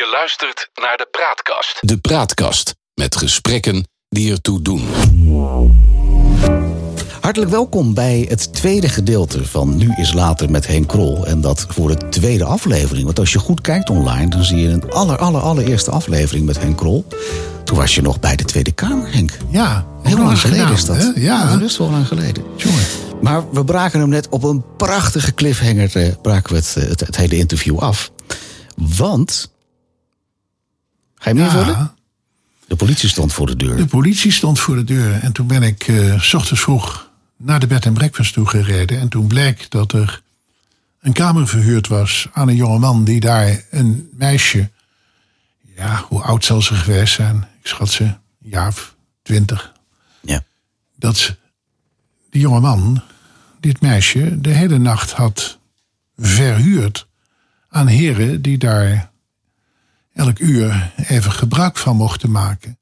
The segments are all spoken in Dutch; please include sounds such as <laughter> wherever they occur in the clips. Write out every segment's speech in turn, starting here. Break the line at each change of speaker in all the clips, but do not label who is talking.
Je luistert naar de Praatkast.
De Praatkast met gesprekken die ertoe doen.
Hartelijk welkom bij het tweede gedeelte van Nu is Later met Henk Krol. En dat voor de tweede aflevering. Want als je goed kijkt online, dan zie je een aller, aller, allereerste aflevering met Henk Krol. Toen was je nog bij de Tweede Kamer, Henk.
Ja,
Heel lang geleden
gedaan,
is dat.
hè? Ja,
dat is wel lang geleden.
jongen.
Maar we braken hem net op een prachtige cliffhanger. eh, braken we het, eh, het, het hele interview af. Want. Ga je hem invullen?
Ja,
De politie stond voor de deur.
de politie stond voor de deur. En toen ben ik eh, s ochtends vroeg naar de bed en breakfast toe gereden. En toen bleek dat er een kamer verhuurd was aan een jonge man die daar een meisje. Ja, hoe oud zal ze geweest zijn? Ik schat ze een jaar of twintig.
Ja.
Dat die jonge man, dit meisje, de hele nacht had verhuurd aan heren die daar elk uur even gebruik van mochten maken.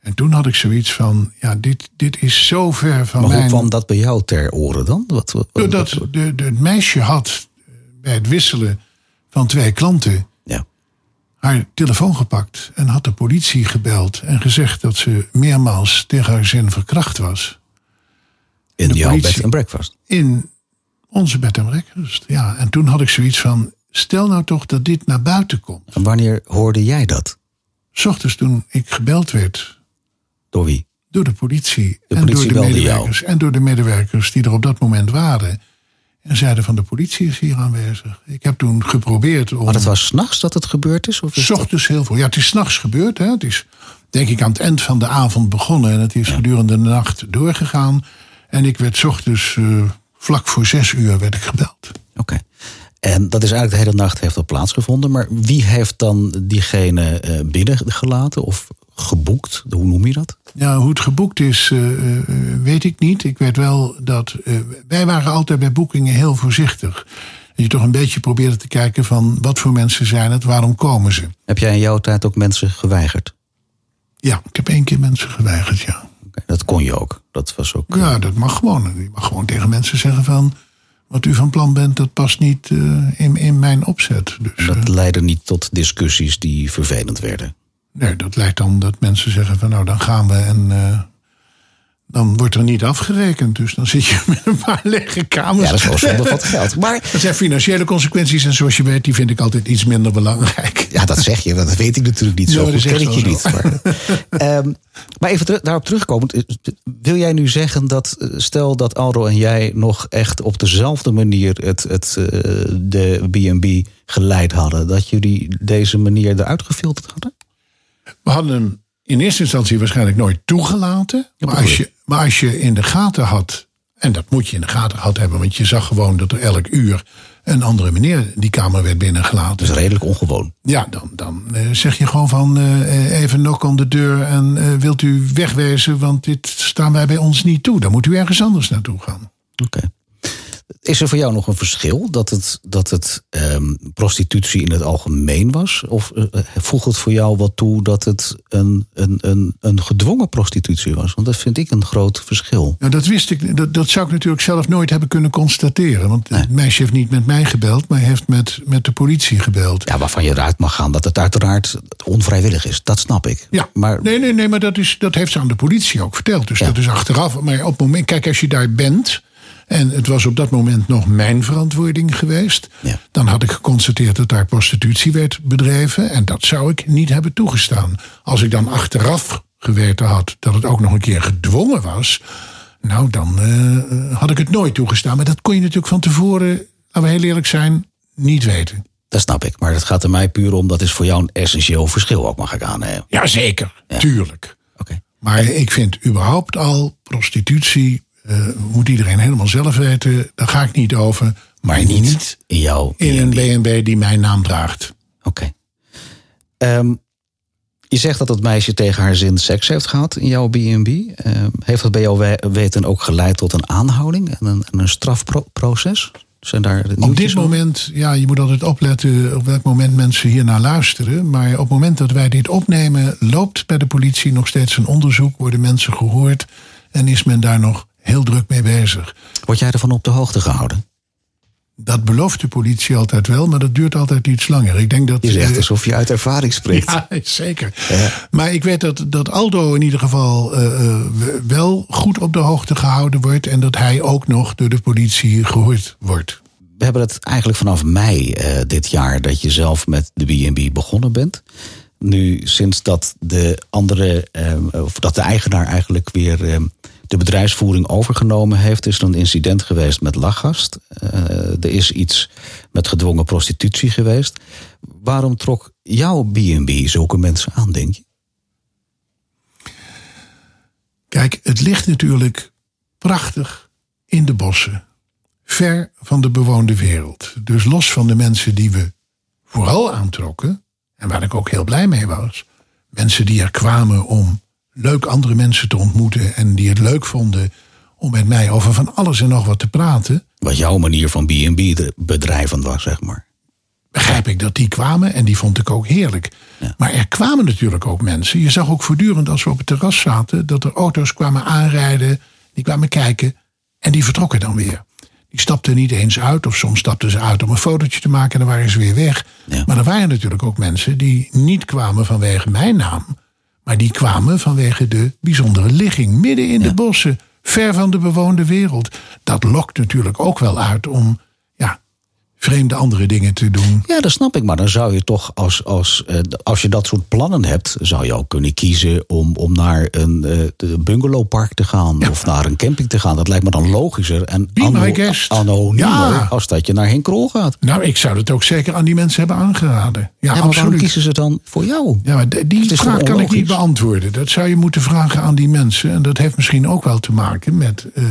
En toen had ik zoiets van, ja, dit, dit is zo ver van
Maar hoe kwam dat bij jou ter oren dan? Wat, wat-
Doordat
wat-
de, de, het meisje had bij het wisselen van twee klanten
ja.
haar telefoon gepakt en had de politie gebeld en gezegd dat ze meermaals tegen haar zin verkracht was.
In
de
jouw
politie-
bed en breakfast.
In onze bed en breakfast. Ja, en toen had ik zoiets van, stel nou toch dat dit naar buiten komt.
En wanneer hoorde jij dat?
Ochtends toen ik gebeld werd
Door wie?
door de politie,
De
en door de medewerkers en door de medewerkers die er op dat moment waren. En zeiden van de politie is hier aanwezig. Ik heb toen geprobeerd om.
Maar het was s'nachts dat het gebeurd is? Of is
S ochtends heel veel. Ja, het is s'nachts gebeurd. Hè. Het is denk ik aan het eind van de avond begonnen. En het is gedurende de nacht doorgegaan. En ik werd 's ochtends eh, vlak voor zes uur werd ik gebeld.
Oké. En dat is eigenlijk de hele nacht heeft dat plaatsgevonden. Maar wie heeft dan diegene eh, binnengelaten of geboekt? Hoe noem je dat?
Ja, hoe het geboekt is, eh, eh, weet ik niet. Ik weet wel dat. wij waren altijd bij boekingen heel voorzichtig. Dat je toch een beetje probeerde te kijken van wat voor mensen zijn het, waarom komen ze.
Heb jij in jouw tijd ook mensen geweigerd?
Ja, ik heb één keer mensen geweigerd, ja.
Dat kon je ook. Dat was ook.
Ja, dat mag gewoon. Je mag gewoon tegen mensen zeggen van... wat u van plan bent, dat past niet eh, in, in mijn opzet. Dus eh,
Dat leidde niet tot discussies die vervelend werden.
nee, dat leidt dan dat mensen zeggen van... nou, dan gaan we en... dan wordt er niet afgerekend. Dus dan zit je <laughs> met een paar lege kamers.
Ja, dat is wel zonde van het <laughs> geld. Maar
Dat zijn financiële consequenties. En zoals je weet, die vind ik altijd iets minder belangrijk.
ja, dat zeg je. Dat weet ik natuurlijk niet.
Ja,
Zo
dat
ken
echt
ik je niet. Maar, <laughs> Ehm, maar even teru- daarop terugkomend. eh, Wil jij nu zeggen dat, eh, stel dat Aldo en jij nog echt op dezelfde manier het, het, eh, de B&B geleid hadden, dat jullie deze manier eruit gefilterd hadden?
We hadden hem in eerste instantie waarschijnlijk nooit toegelaten. Maar als, je, maar als je in de gaten had, en dat moet je in de gaten gehad hebben, want je zag gewoon dat er elk uur een andere meneer die kamer werd binnengelaten.
Dat is redelijk ongewoon.
Ja, dan, dan eh, zeg je gewoon van eh, even nok aan de deur en eh, wilt u wegwezen, want dit staan wij bij ons niet toe. Dan moet u ergens anders naartoe gaan.
Oké. Is er voor jou nog een verschil dat het, dat het ehm, prostitutie in het algemeen was? Of eh, voegt het voor jou wat toe dat het een, een, een, een gedwongen prostitutie was? Want dat vind ik een groot verschil.
Nou, dat wist ik, dat, dat zou ik natuurlijk zelf nooit hebben kunnen constateren. Want het meisje heeft niet met mij gebeld, maar heeft met, met de politie gebeld.
Ja, waarvan je eruit mag gaan dat het uiteraard onvrijwillig is. Dat snap ik.
Ja,
Maar
nee, nee, nee, maar dat, is, dat heeft ze aan de politie ook verteld. Dus
Ja.
dat is achteraf. Maar op het moment, kijk, als je daar bent. En het was op dat moment nog mijn verantwoording geweest.
Ja.
Dan had ik geconstateerd dat daar prostitutie werd bedreven. En dat zou ik niet hebben toegestaan. Als ik dan achteraf geweten had dat het ook nog een keer gedwongen was. Nou, dan eh, had ik het nooit toegestaan. Maar dat kon je natuurlijk van tevoren, laten we heel eerlijk zijn, niet weten.
dat snap ik. Maar het gaat er mij puur om, dat is voor jou een essentieel verschil ook, mag ik aannemen.
Jazeker, tuurlijk.
Oké.
Maar ik vind überhaupt al prostitutie eh, moet iedereen helemaal zelf weten. Daar ga ik niet over. Maar niet
in jouw
in een
B&B.
BNB die mijn naam draagt.
Oké. Ehm, je zegt dat het meisje tegen haar zin seks heeft gehad in jouw B&B. Ehm, heeft dat bij jouw we- weten ook geleid tot een aanhouding en een, en een strafproces? Zijn daar
Op dit moment, ja, je moet altijd opletten op welk moment mensen hier naar luisteren. Maar op het moment dat wij dit opnemen, loopt bij de politie nog steeds een onderzoek. Worden mensen gehoord en is men daar nog heel druk mee bezig.
Word jij ervan op de hoogte gehouden?
Dat belooft de politie altijd wel, maar dat duurt altijd iets langer. Ik denk dat.
Je zegt
eh,
alsof je uit ervaring spreekt. <laughs>
ja, zeker. Maar ik weet dat, dat Aldo in ieder geval eh, eh, wel goed op de hoogte gehouden wordt. En dat hij ook nog door de politie gehoord wordt.
We hebben het eigenlijk vanaf mei dit jaar dat je zelf met de B&B begonnen bent. Nu, sinds dat de andere, of dat de eigenaar eigenlijk weer de bedrijfsvoering overgenomen heeft, is er een incident geweest met lachgast. Eh, er is iets met gedwongen prostitutie geweest. Waarom trok jouw B&B zulke mensen aan, denk je?
Kijk, het ligt natuurlijk prachtig in de bossen. Ver van de bewoonde wereld. Dus los van de mensen die we vooral aantrokken. En waar ik ook heel blij mee was. Mensen die er kwamen om leuk andere mensen te ontmoeten. En die het leuk vonden om met mij over van alles en nog wat te praten.
Wat jouw manier van B&B bedrijven was, zeg maar.
begrijp ik dat die kwamen en die vond ik ook heerlijk. Maar er kwamen natuurlijk ook mensen. Je zag ook voortdurend als we op het terras zaten dat er auto's kwamen aanrijden, die kwamen kijken en die vertrokken dan weer. Die stapten niet eens uit, of soms stapten ze uit om een fotootje te maken en dan waren ze weer weg.
Ja.
Maar er waren natuurlijk ook mensen die niet kwamen vanwege mijn naam, maar die kwamen vanwege de bijzondere ligging midden in de bossen, ver van de bewoonde wereld. Dat lokt natuurlijk ook wel uit om vreemde andere dingen te doen.
Ja, dat snap ik. Maar dan zou je toch, als, als, eh, als je dat soort plannen hebt, zou je ook kunnen kiezen om, om naar een eh, bungalowpark te gaan of naar een camping te gaan. Dat lijkt me dan logischer en
Ja.
als dat je naar Henk Krol gaat.
Nou, ik zou het ook zeker aan die mensen hebben aangeraden. Ja,
Ja, maar waarom kiezen ze dan voor jou?
Ja, maar die vraag kan ik niet beantwoorden. Dat zou je moeten vragen aan die mensen. En dat heeft misschien ook wel te maken met eh,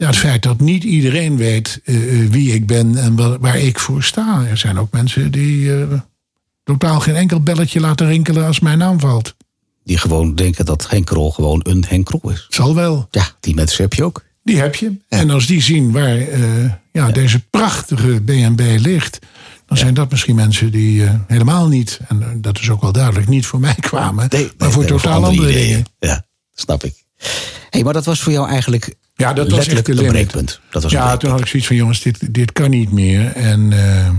ja, het feit dat niet iedereen weet eh, eh, wie ik ben en wa- waar ik voor sta. Er zijn ook mensen die eh, totaal geen enkel belletje laten rinkelen als mijn naam valt.
Die gewoon denken dat Henk Krol gewoon een Henk Krol is.
Zal wel.
Ja, die mensen heb je ook.
Die heb je. En als die zien waar ja, deze prachtige BNB ligt, dan zijn dat misschien mensen die helemaal niet, en dat is ook wel duidelijk, niet voor mij kwamen, maar voor
nee,
totaal andere, dingen.
Ja, snap ik. hey, maar dat was voor jou eigenlijk
Ja, dat was echt
een breekpunt. Dat was
ja,
breekpunt.
toen had ik zoiets van, jongens, dit, dit kan niet meer. En eh,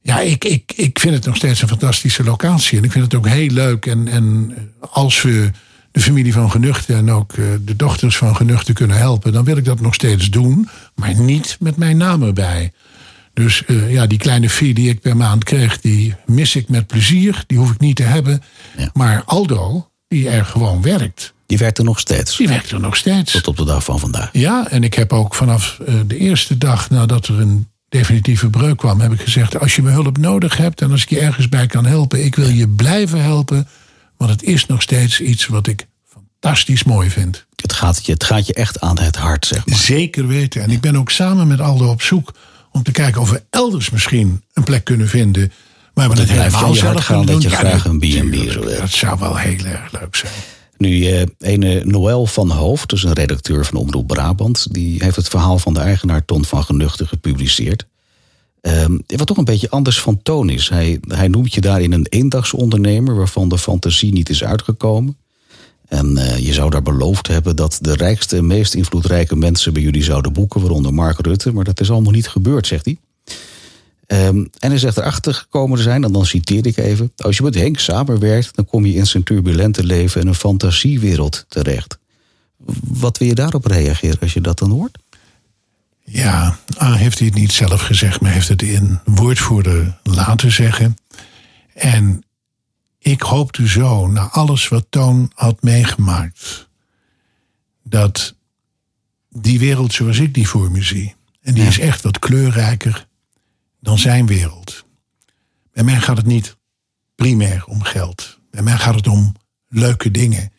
ja, ik, ik, ik vind het nog steeds een fantastische locatie. En ik vind het ook heel leuk. En, en als we de familie van Genuchten en ook eh, de dochters van Genuchten kunnen helpen... dan wil ik dat nog steeds doen, maar niet met mijn naam erbij. Dus eh, ja, die kleine fee die ik per maand kreeg, die mis ik met plezier. Die hoef ik niet te hebben.
Ja.
Maar Aldo, die er gewoon werkt,
Die werkt er nog steeds.
die werkt er nog steeds.
Tot op de dag van vandaag.
Ja, en ik heb ook vanaf eh, de eerste dag nadat er een definitieve breuk kwam, heb ik gezegd: als je me hulp nodig hebt en als ik je ergens bij kan helpen, ik wil je blijven helpen. Want het is nog steeds iets wat ik fantastisch mooi vind.
Het gaat, je, het gaat je echt aan het hart, zeg maar.
Zeker weten. En ik ben ook samen met Aldo op zoek om te kijken of we elders misschien een plek kunnen vinden. Waar we
het
helemaal zelf
gaan
kunnen
dat je graag een B&B willen.
Dat zou wel heel erg leuk zijn.
Nu, eh, ene Noël van Hoofd, dus een redacteur van Omroep Brabant... die heeft het verhaal van de eigenaar Ton van Genuchten gepubliceerd. Ehm, wat toch een beetje anders van toon is. Hij, hij noemt je daarin een eendagsondernemer... waarvan de fantasie niet is uitgekomen. En eh, je zou daar beloofd hebben dat de rijkste en meest invloedrijke mensen... bij jullie zouden boeken, waaronder Mark Rutte. Maar dat is allemaal niet gebeurd, zegt hij. Ehm, en hij zegt erachter gekomen te zijn, en dan citeer ik even... als je met Henk samenwerkt, dan kom je in zijn turbulente leven... in een fantasiewereld terecht. Wat wil je daarop reageren als je dat dan hoort?
Ja, A heeft hij het niet zelf gezegd, maar heeft het in woordvoerder laten zeggen. En ik hoopte zo, na alles wat Toon had meegemaakt, dat die wereld zoals ik die voor me zie, en die
Ja.
is echt wat kleurrijker dan zijn wereld. Bij mij gaat het niet primair om geld. Bij mij gaat het om leuke dingen.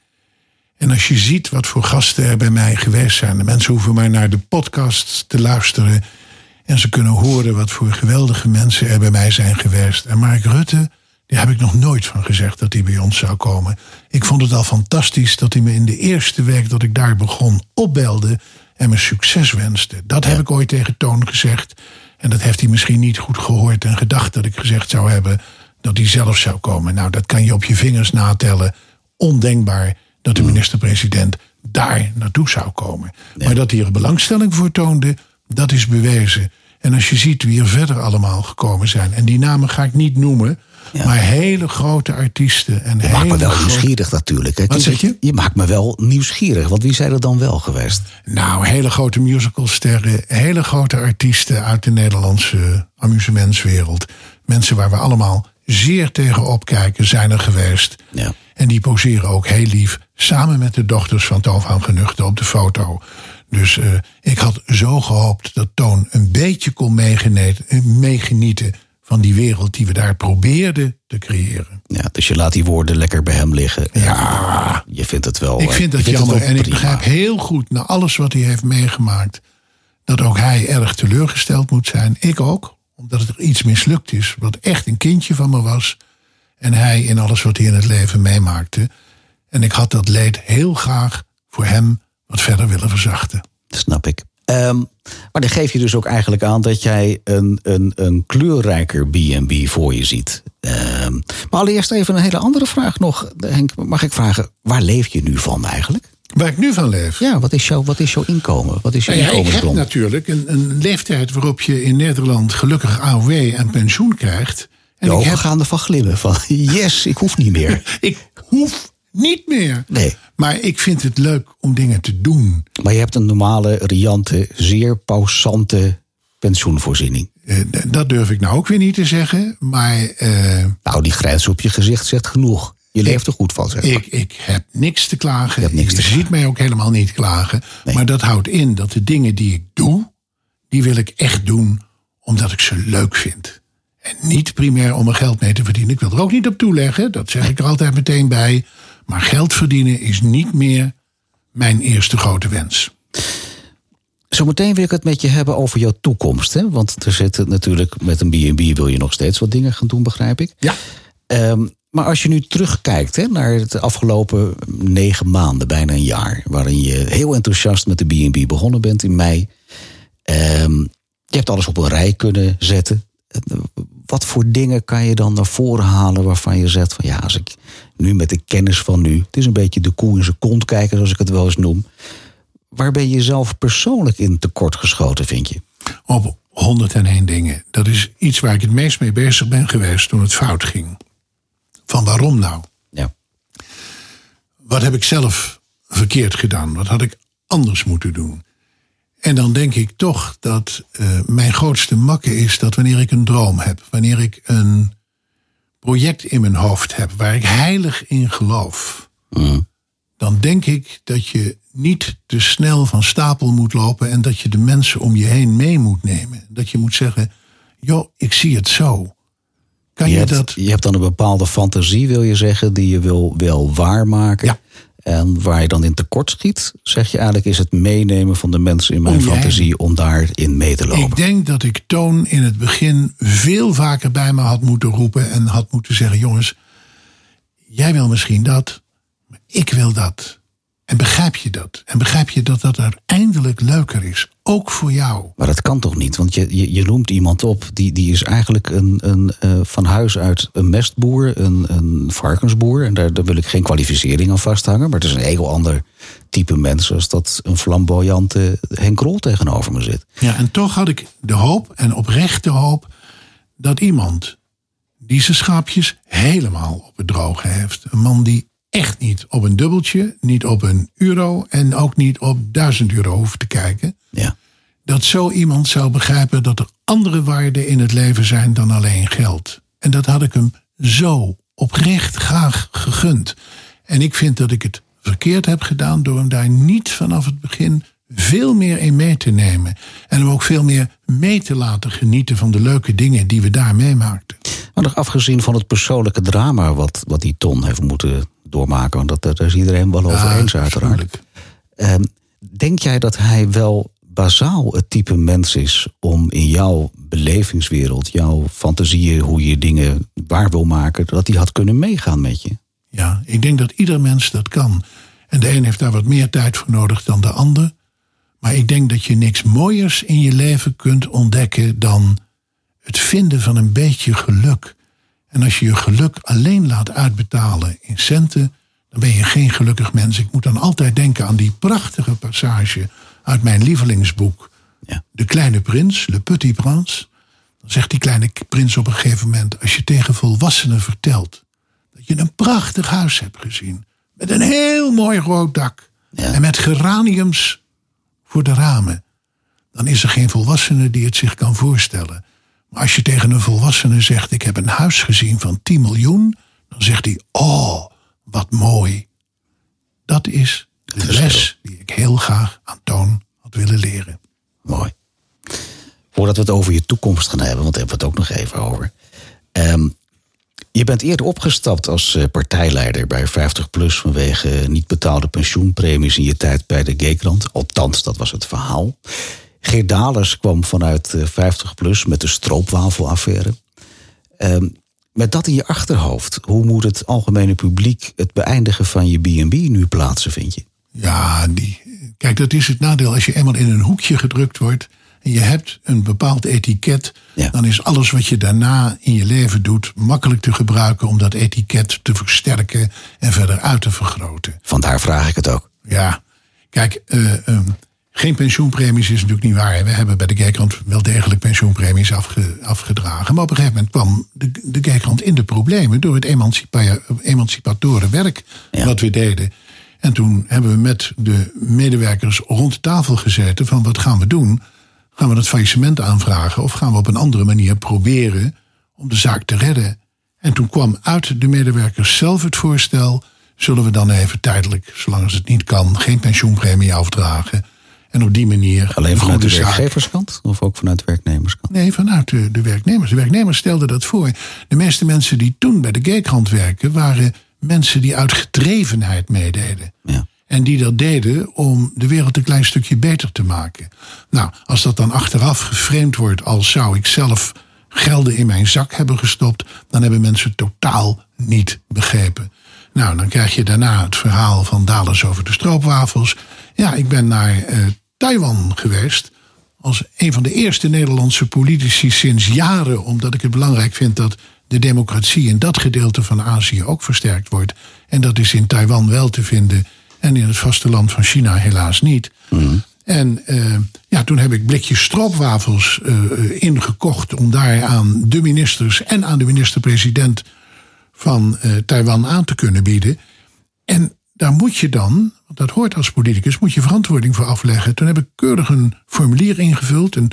En als je ziet wat voor gasten er bij mij geweest zijn. De mensen hoeven maar naar de podcast te luisteren. En ze kunnen horen wat voor geweldige mensen er bij mij zijn geweest. En Mark Rutte, daar heb ik nog nooit van gezegd dat hij bij ons zou komen. Ik vond het al fantastisch dat hij me in de eerste week dat ik daar begon opbelde. En me succes wenste. Dat heb ik ooit tegen Toon gezegd. En dat heeft hij misschien niet goed gehoord en gedacht dat ik gezegd zou hebben dat hij zelf zou komen. Nou, dat kan je op je vingers natellen. Ondenkbaar dat de minister-president daar naartoe zou komen. Maar dat hij er belangstelling voor toonde, dat is bewezen. En als je ziet wie er verder allemaal gekomen zijn. En die namen ga ik niet noemen. Maar hele grote artiesten. En
Je maakt me wel
grote-
nieuwsgierig natuurlijk. hè.
Wat zeg je?
Je maakt me wel nieuwsgierig. Want wie zijn er dan wel geweest?
Nou, hele grote musicalsterren. Hele grote artiesten uit de Nederlandse amusementswereld. Mensen waar we allemaal zeer tegen opkijken zijn er geweest.
Ja.
En die poseren ook heel lief samen met de dochters van Toon van Genuchten op de foto. Dus eh, ik had zo gehoopt dat Toon een beetje kon meegenieten, meegenieten van die wereld die we daar probeerden te creëren.
Ja, dus je laat die woorden lekker bij hem liggen. En
Ja.
Je vindt het wel.
Ik
eh,
vind
je
dat
het
jammer en ik begrijp heel goed na alles wat hij heeft meegemaakt dat ook hij erg teleurgesteld moet zijn. Ik ook, omdat er iets mislukt is wat echt een kindje van me was. En hij in alles wat hij in het leven meemaakte. En ik had dat leed heel graag voor hem wat verder willen verzachten.
Snap ik. Ehm, maar dan geef je dus ook eigenlijk aan dat jij een, een, een kleurrijker B&B voor je ziet. Ehm, maar allereerst even een hele andere vraag nog. Henk, mag ik vragen, waar leef je nu van eigenlijk?
Waar ik nu van leef.
Ja, wat is jouw, wat is jouw inkomen? Wat is je
Nou ja, ik heb natuurlijk een, een leeftijd waarop je in Nederland gelukkig AOW en pensioen krijgt. En
De
ik heb
gaan ervan glimmen. Van <laughs> yes, ik hoef niet meer. <laughs>
Ik hoef niet meer.
Nee.
Maar ik vind het leuk om dingen te doen.
Maar je hebt een normale, riante, zeer pausante pensioenvoorziening.
Eh, dat durf ik nou ook weer niet te zeggen. Maar eh,
Nou, die grijns op je gezicht zegt genoeg. Je leeft er goed van, zeg maar.
ik, ik heb niks te klagen.
Je hebt niks te
ziet mij ook helemaal niet klagen. Maar dat houdt in dat de dingen die ik doe, die wil ik echt doen omdat ik ze leuk vind. En niet primair om er geld mee te verdienen. Ik wil er ook niet op toeleggen, dat zeg ik er altijd meteen bij. Maar geld verdienen is niet meer mijn eerste grote wens.
Zometeen wil ik het met je hebben over jouw toekomst. Hè? Want er zitten natuurlijk met een B&B wil je nog steeds wat dingen gaan doen, begrijp ik.
Ja.
Ehm, maar als je nu terugkijkt hè, naar het afgelopen negen maanden, bijna een jaar, waarin je heel enthousiast met de B&B begonnen bent in mei. Ehm, je hebt alles op een rij kunnen zetten. Wat voor dingen kan je dan naar voren halen waarvan je zegt van ja, als ik nu met de kennis van nu, het is een beetje de koe in zijn kont kijken, zoals ik het wel eens noem. Waar ben je zelf persoonlijk in tekort geschoten, vind je?
op 101 dingen. Dat is iets waar ik het meest mee bezig ben geweest toen het fout ging. Van waarom nou?
Ja.
Wat heb ik zelf verkeerd gedaan? Wat had ik anders moeten doen? En dan denk ik toch dat eh, mijn grootste makke is dat wanneer ik een droom heb, wanneer ik een project in mijn hoofd heb waar ik heilig in geloof, dan denk ik dat je niet te snel van stapel moet lopen en dat je de mensen om je heen mee moet nemen. Dat je moet zeggen, joh, ik zie het zo. Kan
Je
je,
hebt,
dat?
je hebt dan een bepaalde fantasie, wil je zeggen, die je wil wel waarmaken.
Ja.
En waar je dan in tekort schiet, zeg je eigenlijk, is het meenemen van de mensen in mijn
je
fantasie om daarin mee te lopen.
Ik denk dat ik Toon in het begin veel vaker bij me had moeten roepen en had moeten zeggen: jongens, jij wil misschien dat, maar ik wil dat. En begrijp je dat? En begrijp je dat dat uiteindelijk leuker is? Ook voor jou.
Maar dat kan toch niet? Want je, je, je noemt iemand op, die, die is eigenlijk een, een, eh, van huis uit een mestboer, een, een varkensboer. En daar, daar wil ik geen kwalificering aan vasthangen. Maar het is een heel ander type mens als dat een flamboyante Henk Krol tegenover me zit.
Ja, en toch had ik de hoop en oprechte hoop dat iemand die zijn schaapjes helemaal op het droge heeft. Een man die echt niet op een dubbeltje, niet op een euro en ook niet op duizend euro hoeft te kijken.
Ja.
Dat zo iemand zou begrijpen dat er andere waarden in het leven zijn dan alleen geld. En dat had ik hem zo oprecht graag gegund. En ik vind dat ik het verkeerd heb gedaan door hem daar niet vanaf het begin veel meer in mee te nemen. En hem ook veel meer mee te laten genieten van de leuke dingen die we daar meemaakten.
Maar nog afgezien van het persoonlijke drama wat, wat die Ton heeft moeten doormaken. Want dat, daar is iedereen wel over
Ja,
eens uiteraard. Ehm, denk jij dat hij wel bazaal het type mens is om in jouw belevingswereld, jouw fantasieën, hoe je dingen waar wil maken, dat hij had kunnen meegaan met je?
Ja, ik denk dat ieder mens dat kan. En de een heeft daar wat meer tijd voor nodig dan de ander. Maar ik denk dat je niks mooiers in je leven kunt ontdekken dan het vinden van een beetje geluk. En als je je geluk alleen laat uitbetalen in centen, dan ben je geen gelukkig mens. Ik moet dan altijd denken aan die prachtige passage uit mijn lievelingsboek
Ja.
De kleine prins, Le Petit Prince. Dan zegt die kleine prins op een gegeven moment: Als je tegen volwassenen vertelt dat je een prachtig huis hebt gezien. Met een heel mooi rood dak.
Ja.
En met geraniums voor de ramen. Dan is er geen volwassene die het zich kan voorstellen. Als je tegen een volwassene zegt: Ik heb een huis gezien van 10 miljoen. Dan zegt hij: Oh, wat mooi. Dat is de les die ik heel graag aan Toon had willen leren.
Mooi. Voordat we het over je toekomst gaan hebben, want daar hebben we het ook nog even over. Ehm, je bent eerder opgestapt als eh, partijleider bij 50PLUS vanwege niet betaalde pensioenpremies in je tijd bij de G-krant. Althans, dat was het verhaal. Geert Dalers kwam vanuit eh, 50PLUS met de stroopwafelaffaire. Ehm, met dat in je achterhoofd, hoe moet het algemene publiek het beëindigen van je B&B nu plaatsen, vind je?
Ja, die, kijk, dat is het nadeel. Als je eenmaal in een hoekje gedrukt wordt en je hebt een bepaald etiket,
Ja.
dan is alles wat je daarna in je leven doet makkelijk te gebruiken om dat etiket te versterken en verder uit te vergroten.
Vandaar vraag ik het ook.
Ja, kijk, eh, ehm, geen pensioenpremies is natuurlijk niet waar. We hebben bij de Kijkrand wel degelijk pensioenpremies afge- afgedragen. Maar op een gegeven moment kwam de, de in de problemen door het emancipa- emancipatoren werk
Ja.
wat we deden. En toen hebben we met de medewerkers rond de tafel gezeten van wat gaan we doen? Gaan we het faillissement aanvragen of gaan we op een andere manier proberen om de zaak te redden? En toen kwam uit de medewerkers zelf het voorstel: zullen we dan even tijdelijk, zolang als het niet kan, geen pensioenpremie afdragen? En op die manier.
Alleen
een
vanuit de werkgeverskant of ook vanuit de werknemerskant?
Nee, vanuit de, de werknemers. De werknemers stelden dat voor. De meeste mensen die toen bij de Geekrand werken, waren mensen die uit gedrevenheid meededen.
Ja.
En die dat deden om de wereld een klein stukje beter te maken. Nou, als dat dan achteraf geframed wordt als zou ik zelf gelden in mijn zak hebben gestopt, dan hebben mensen totaal niet begrepen. Nou, dan krijg je daarna het verhaal van Dalers over de stroopwafels. Ja, ik ben naar eh, Taiwan geweest als een van de eerste Nederlandse politici sinds jaren, omdat ik het belangrijk vind dat de democratie in dat gedeelte van Azië ook versterkt wordt. En dat is in Taiwan wel te vinden en in het vasteland van China helaas niet. En eh, ja, toen heb ik blikjes stroopwafels eh, eh, ingekocht om daar aan de ministers en aan de minister-president van Taiwan aan te kunnen bieden. En daar moet je dan, want dat hoort als politicus, moet je verantwoording voor afleggen. Toen heb ik keurig een formulier ingevuld. En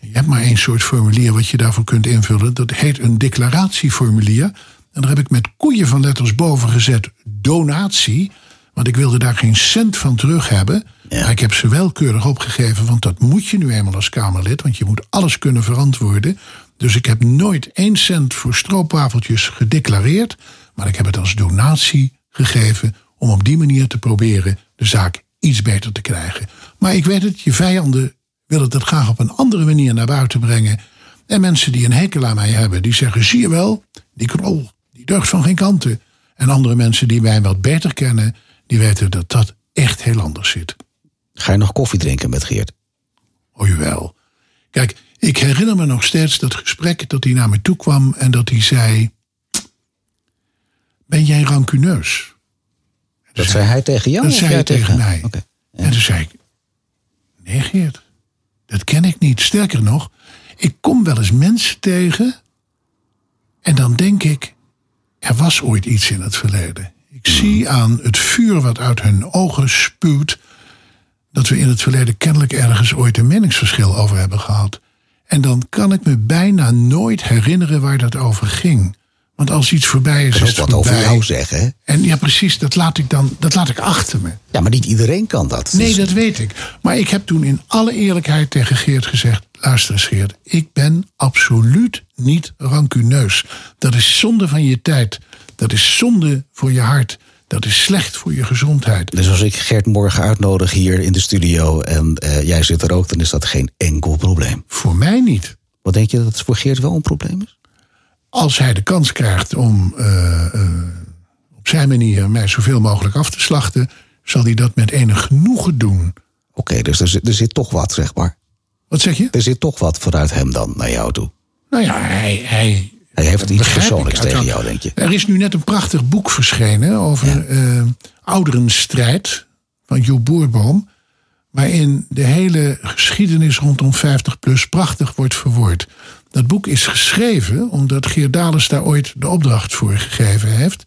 je hebt maar één soort formulier wat je daarvoor kunt invullen. Dat heet een declaratieformulier. En daar heb ik met koeien van letters boven gezet donatie. Want ik wilde daar geen cent van terug hebben.
Ja.
Maar ik heb ze wel keurig opgegeven, want dat moet je nu eenmaal als Kamerlid. Want je moet alles kunnen verantwoorden. Dus ik heb nooit één cent voor stroopwafeltjes gedeclareerd. Maar ik heb het als donatie gegeven om op die manier te proberen de zaak iets beter te krijgen. Maar ik weet het, je vijanden willen het graag op een andere manier naar buiten brengen. En mensen die een hekel aan mij hebben, die zeggen: zie je wel, die krol, die deugt van geen kanten. En andere mensen die mij wat beter kennen, die weten dat dat echt heel anders zit.
Ga je nog koffie drinken met Geert?
Oh jawel. Kijk, ik herinner me nog steeds dat gesprek dat hij naar me toe kwam en dat hij zei: Ben jij rancuneus?
Dat zei hij tegen jou?
Dat zei hij tegen mij. En toen zei ik: Nee, Geert, dat ken ik niet. Sterker nog, ik kom wel eens mensen tegen en dan denk ik: Er was ooit iets in het verleden. Ik zie aan het vuur wat uit hun ogen spuwt dat we in het verleden kennelijk ergens ooit een meningsverschil over hebben gehad. En dan kan ik me bijna nooit herinneren waar dat over ging. Want als iets voorbij is, is het
wat over jou zeggen, hè?
En ja, precies, dat laat ik dan dat laat ik achter me.
Ja, maar niet iedereen kan dat.
Nee,
Dus-
dat weet ik. Maar ik heb toen in alle eerlijkheid tegen Geert gezegd: luister eens, Geert, ik ben absoluut niet rancuneus. Dat is zonde van je tijd. Dat is zonde voor je hart. Dat is slecht voor je gezondheid.
Dus als ik Gert morgen uitnodig hier in de studio en eh, jij zit er ook, dan is dat geen enkel probleem.
Voor mij niet.
Wat denk je dat het voor Geert wel een probleem is?
Als hij de kans krijgt om eh, eh, op zijn manier mij zoveel mogelijk af te slachten, zal hij dat met enig genoegen doen.
Oké, dus er zit, er zit toch wat, zeg maar.
Wat zeg je?
Er zit toch wat vanuit hem dan naar jou toe.
Nou ja, hij. hij
Hij heeft iets persoonlijks tegen jou, denk je.
Er is nu net een prachtig boek verschenen over eh, ouderenstrijd van Joep Boerboom. waarin de hele geschiedenis rondom 50 plus prachtig wordt verwoord. Dat boek is geschreven omdat Geert Dales daar ooit de opdracht voor gegeven heeft.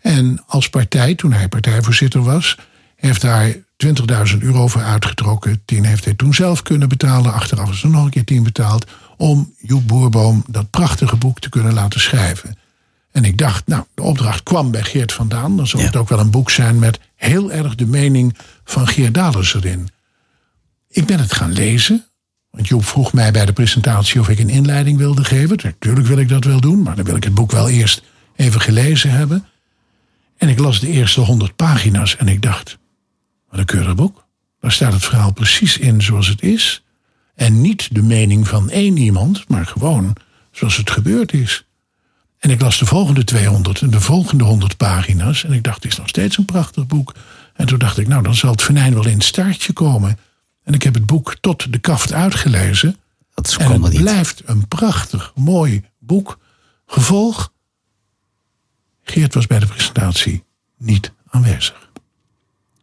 En als partij, toen hij partijvoorzitter was, heeft daar 20.000 euro voor uitgetrokken. 10 heeft hij toen zelf kunnen betalen. Achteraf is er nog een keer 10 betaald. Om Joep Boerboom dat prachtige boek te kunnen laten schrijven. En ik dacht, nou, de opdracht kwam bij Geert vandaan. Dan zal het ook wel een boek zijn met heel erg de mening van Geert Dales erin. Ik ben het gaan lezen. Want Joep vroeg mij bij de presentatie of ik een inleiding wilde geven. Natuurlijk wil ik dat wel doen, maar dan wil ik het boek wel eerst even gelezen hebben. En ik las de eerste honderd pagina's en ik dacht, wat een keurig boek. Daar staat het verhaal precies in zoals het is. En niet de mening van één iemand, maar gewoon zoals het gebeurd is. En ik las de volgende 200 en de volgende 100 pagina's. En ik dacht, het is nog steeds een prachtig boek. En toen dacht ik, nou, dan zal het venijn wel in het staartje komen. En ik heb het boek tot de kaft uitgelezen.
Dat is
En het
niet.
blijft een prachtig, mooi boek. Gevolg. Geert was bij de presentatie niet aanwezig.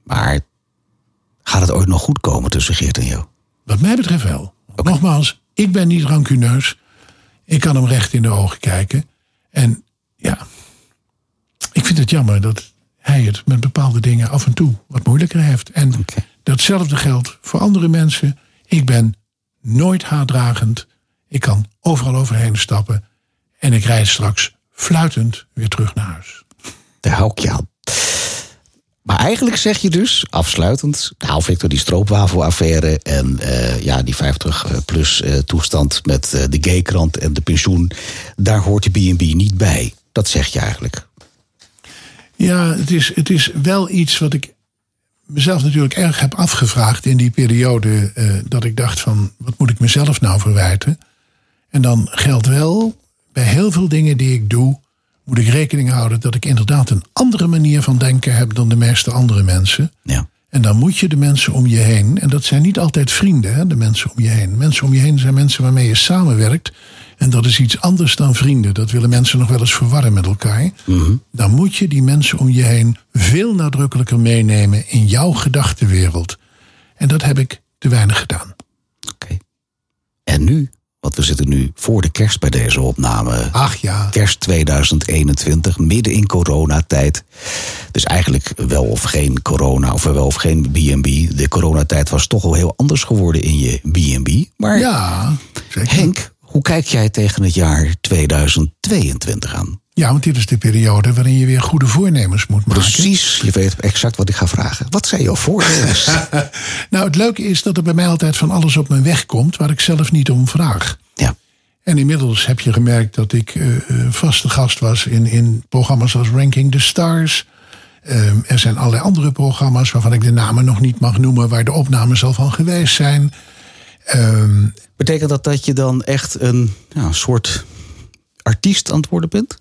Maar gaat het ooit nog goed komen tussen Geert en jou?
Wat mij betreft wel. Nogmaals, ik ben niet rancuneus. Ik kan hem recht in de ogen kijken. En ja, ik vind het jammer dat hij het met bepaalde dingen af en toe wat moeilijker heeft. En. Datzelfde geldt voor andere mensen. Ik ben nooit haatdragend. Ik kan overal overheen stappen. En ik rijd straks fluitend weer terug naar huis.
Daar hou ik je aan. Maar eigenlijk zeg je dus, afsluitend, nou Victor, die stroopwafelaffaire en eh, ja, die 50-plus eh, toestand met eh, de gaykrant en de pensioen, daar hoort de B&B niet bij. Dat zeg je eigenlijk.
Ja, het is, het is wel iets wat ik mezelf natuurlijk erg heb afgevraagd in die periode eh, dat ik dacht van wat moet ik mezelf nou verwijten? En dan geldt wel bij heel veel dingen die ik doe, moet ik rekening houden dat ik inderdaad een andere manier van denken heb dan de meeste andere mensen.
Ja.
En dan moet je de mensen om je heen, en dat zijn niet altijd vrienden, hè, de mensen om je heen. Mensen om je heen zijn mensen waarmee je samenwerkt. En dat is iets anders dan vrienden. Dat willen mensen nog wel eens verwarren met elkaar. Dan moet je die mensen om je heen veel nadrukkelijker meenemen in jouw gedachtenwereld. En dat heb ik te weinig gedaan.
Oké. En nu, want we zitten nu voor de kerst bij deze opname.
Ach ja,
Kerst 2021, midden in coronatijd. Dus eigenlijk wel of geen corona, of wel of geen B&B. De coronatijd was toch wel heel anders geworden in je B&B. Maar
ja, zeker.
Henk, hoe kijk jij tegen het jaar 2022 aan?
Ja, want dit is de periode waarin je weer goede voornemens moet maken.
Precies, je weet exact wat ik ga vragen. Wat zijn jouw voornemens? <laughs>
Nou, het leuke is dat er bij mij altijd van alles op mijn weg komt waar ik zelf niet om vraag.
ja,
En inmiddels heb je gemerkt dat ik eh, eh, vaste gast was in, in programma's als Ranking the Stars. Ehm, er zijn allerlei andere programma's waarvan ik de namen nog niet mag noemen, waar de opnames al van geweest zijn. Ehm,
betekent dat dat je dan echt een ja, soort artiest aan het worden bent?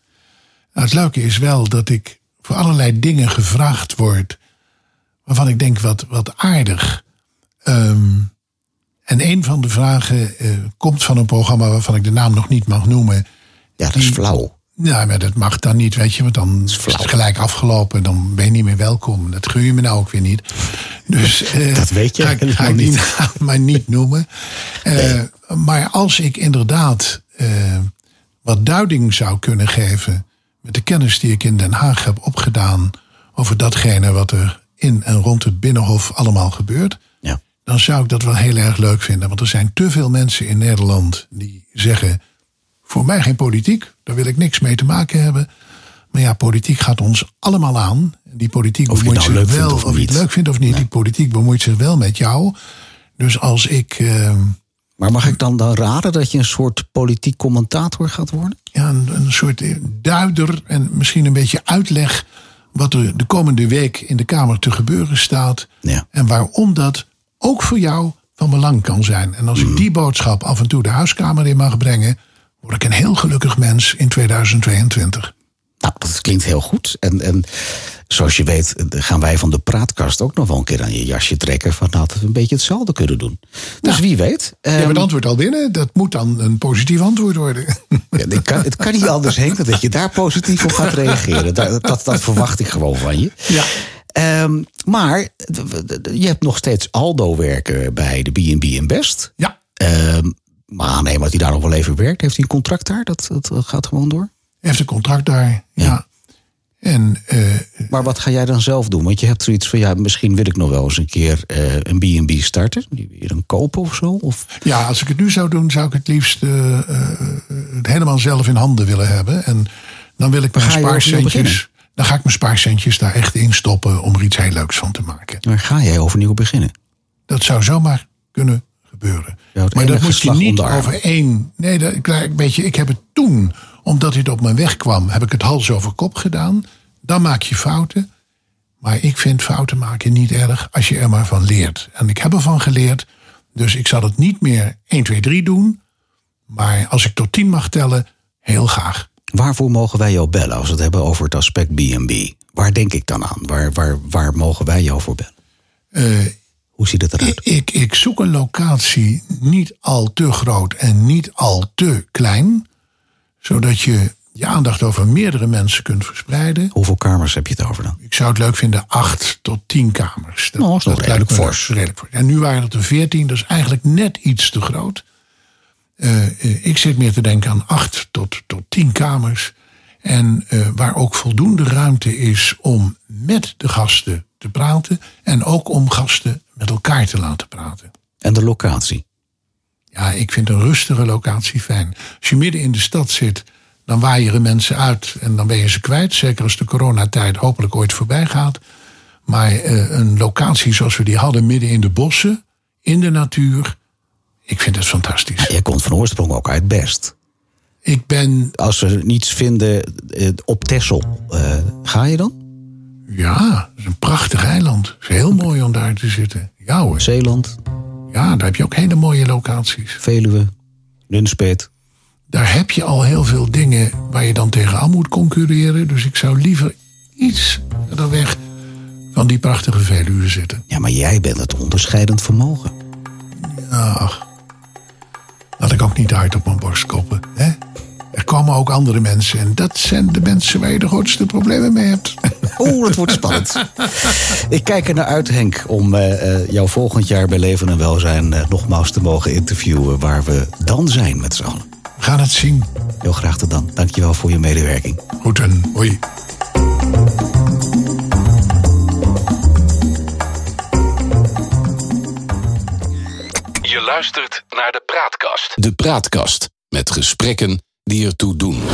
nou, het leuke is wel dat ik voor allerlei dingen gevraagd word waarvan ik denk wat, wat aardig. Ehm, en een van de vragen eh, komt van een programma waarvan ik de naam nog niet mag noemen.
Ja, dat is
Die-
flauw.
Ja, maar dat mag dan niet, weet je, want dan is, het gelijk afgelopen. Dan ben je niet meer welkom. Dat gun je me nou ook weer niet. Dus, <laughs> eh,
Dat weet je
ga, ga ik
niet. <laughs>
maar niet noemen. Eh, Maar als ik inderdaad eh, wat duiding zou kunnen geven... met de kennis die ik in Den Haag heb opgedaan... over datgene wat er in en rond het Binnenhof allemaal gebeurt...
Ja.
dan zou ik dat wel heel erg leuk vinden. Want er zijn te veel mensen in Nederland die zeggen... voor mij geen politiek, daar wil ik niks mee te maken hebben. Maar ja, politiek gaat ons allemaal aan. Die politiek
Of je
bemoeit
het nou
zich
leuk
wel,
of
of je het
niet.
leuk vindt of niet. Die politiek bemoeit zich wel met jou. Dus als ik eh,
Maar mag ik dan, dan raden dat je een soort politiek commentator gaat worden?
ja, een, een soort duider en misschien een beetje uitleg... wat er de komende week in de Kamer te gebeuren staat...
Ja.
en waarom dat ook voor jou van belang kan zijn. En als
Mm.
ik die boodschap af en toe de huiskamer in mag brengen... word ik een heel gelukkig mens in 2022.
Nou, dat klinkt heel goed. En, en zoals je weet gaan wij van de praatkast ook nog wel een keer aan je jasje trekken... van dat we een beetje hetzelfde kunnen doen. Dus wie weet.
Je hebt
ehm,
het antwoord al binnen. Dat moet dan een positief antwoord worden. <laughs>
Ja, het, kan, het kan niet anders, dan dat je daar positief op gaat reageren. Dat, dat, dat verwacht ik gewoon van je.
Ja.
Ehm, maar je hebt nog steeds Aldo werken bij de B&B in Best.
Ja.
Ehm, maar nee, maar hij daar nog wel even werkt. Heeft hij een contract daar? Dat, dat gaat gewoon door?
Hij heeft een contract daar, ja. En, eh,
maar wat ga jij dan zelf doen? Want je hebt zoiets van, ja, misschien wil ik nog wel eens een keer eh, een B&B starten. Die weer een kopen of zo? Of?
Ja, als ik het nu zou doen, zou ik het liefst uh, het helemaal zelf in handen willen hebben. En dan wil ik mijn spaarcentjes... Dan ga ik mijn spaarcentjes daar echt in stoppen om er iets heel leuks van te maken.
Maar ga jij overnieuw beginnen?
Dat zou zomaar kunnen gebeuren. maar dat moet je niet over één. Nee, dat, weet je, ik heb het toen, omdat dit op mijn weg kwam, heb ik het hals over kop gedaan. Dan maak je fouten. Maar ik vind fouten maken niet erg als je er maar van leert. En ik heb ervan geleerd. Dus ik zal het niet meer 1, 2, 3 doen. Maar als ik tot 10 mag tellen, heel graag.
Waarvoor mogen wij jou bellen als we het hebben over het aspect B&B? Waar denk ik dan aan? Waar, waar, waar mogen wij jou voor bellen?
Uh,
Hoe ziet het eruit?
Ik, ik zoek een locatie niet al te groot en niet al te klein. Zodat je je aandacht over meerdere mensen kunt verspreiden.
Hoeveel kamers heb je het over dan?
Ik zou het leuk vinden acht tot tien kamers.
Dat, nou, dat, redelijk fors.
Redelijk fors. En nu waren het er veertien, dat is eigenlijk net iets te groot. Uh, ik zit meer te denken aan acht tot, tot tien kamers. En uh, waar ook voldoende ruimte is om met de gasten te praten. En ook om gasten met elkaar te laten praten.
En de locatie?
Ja, ik vind een rustige locatie fijn. Als je midden in de stad zit, dan waaieren mensen uit en dan ben je ze kwijt. Zeker als de coronatijd hopelijk ooit voorbij gaat. Maar uh, een locatie zoals we die hadden, midden in de bossen, in de natuur. Ik vind het fantastisch.
Ja, jij komt van oorsprong ook uit Best.
Ik ben.
Als we niets vinden uh, op Texel, uh, ga je dan?
Ja, het is een prachtig eiland. Het is heel mooi om daar te zitten. Ja hoor.
Zeeland?
Ja, daar heb je ook hele mooie locaties.
Veluwe, Nunspeet.
Daar heb je al heel veel dingen waar je dan tegenaan moet concurreren. Dus ik zou liever iets verder weg van die prachtige Veluwe zitten.
Ja, maar jij bent het onderscheidend vermogen.
Ja, laat ik ook niet uit op mijn borst koppen. Hè? Er komen ook andere mensen en dat zijn de mensen waar je de grootste problemen mee hebt. <laughs>
Oeh, dat wordt spannend. Ik kijk er naar uit, Henk, om uh, jou volgend jaar bij Leven en Welzijn uh, nogmaals te mogen interviewen waar we dan zijn met z'n allen.
We gaan het zien.
Heel graag tot dan. Dankjewel voor je medewerking.
Goed en hoi.
Je luistert naar de Praatkast.
De Praatkast met gesprekken die ertoe doen.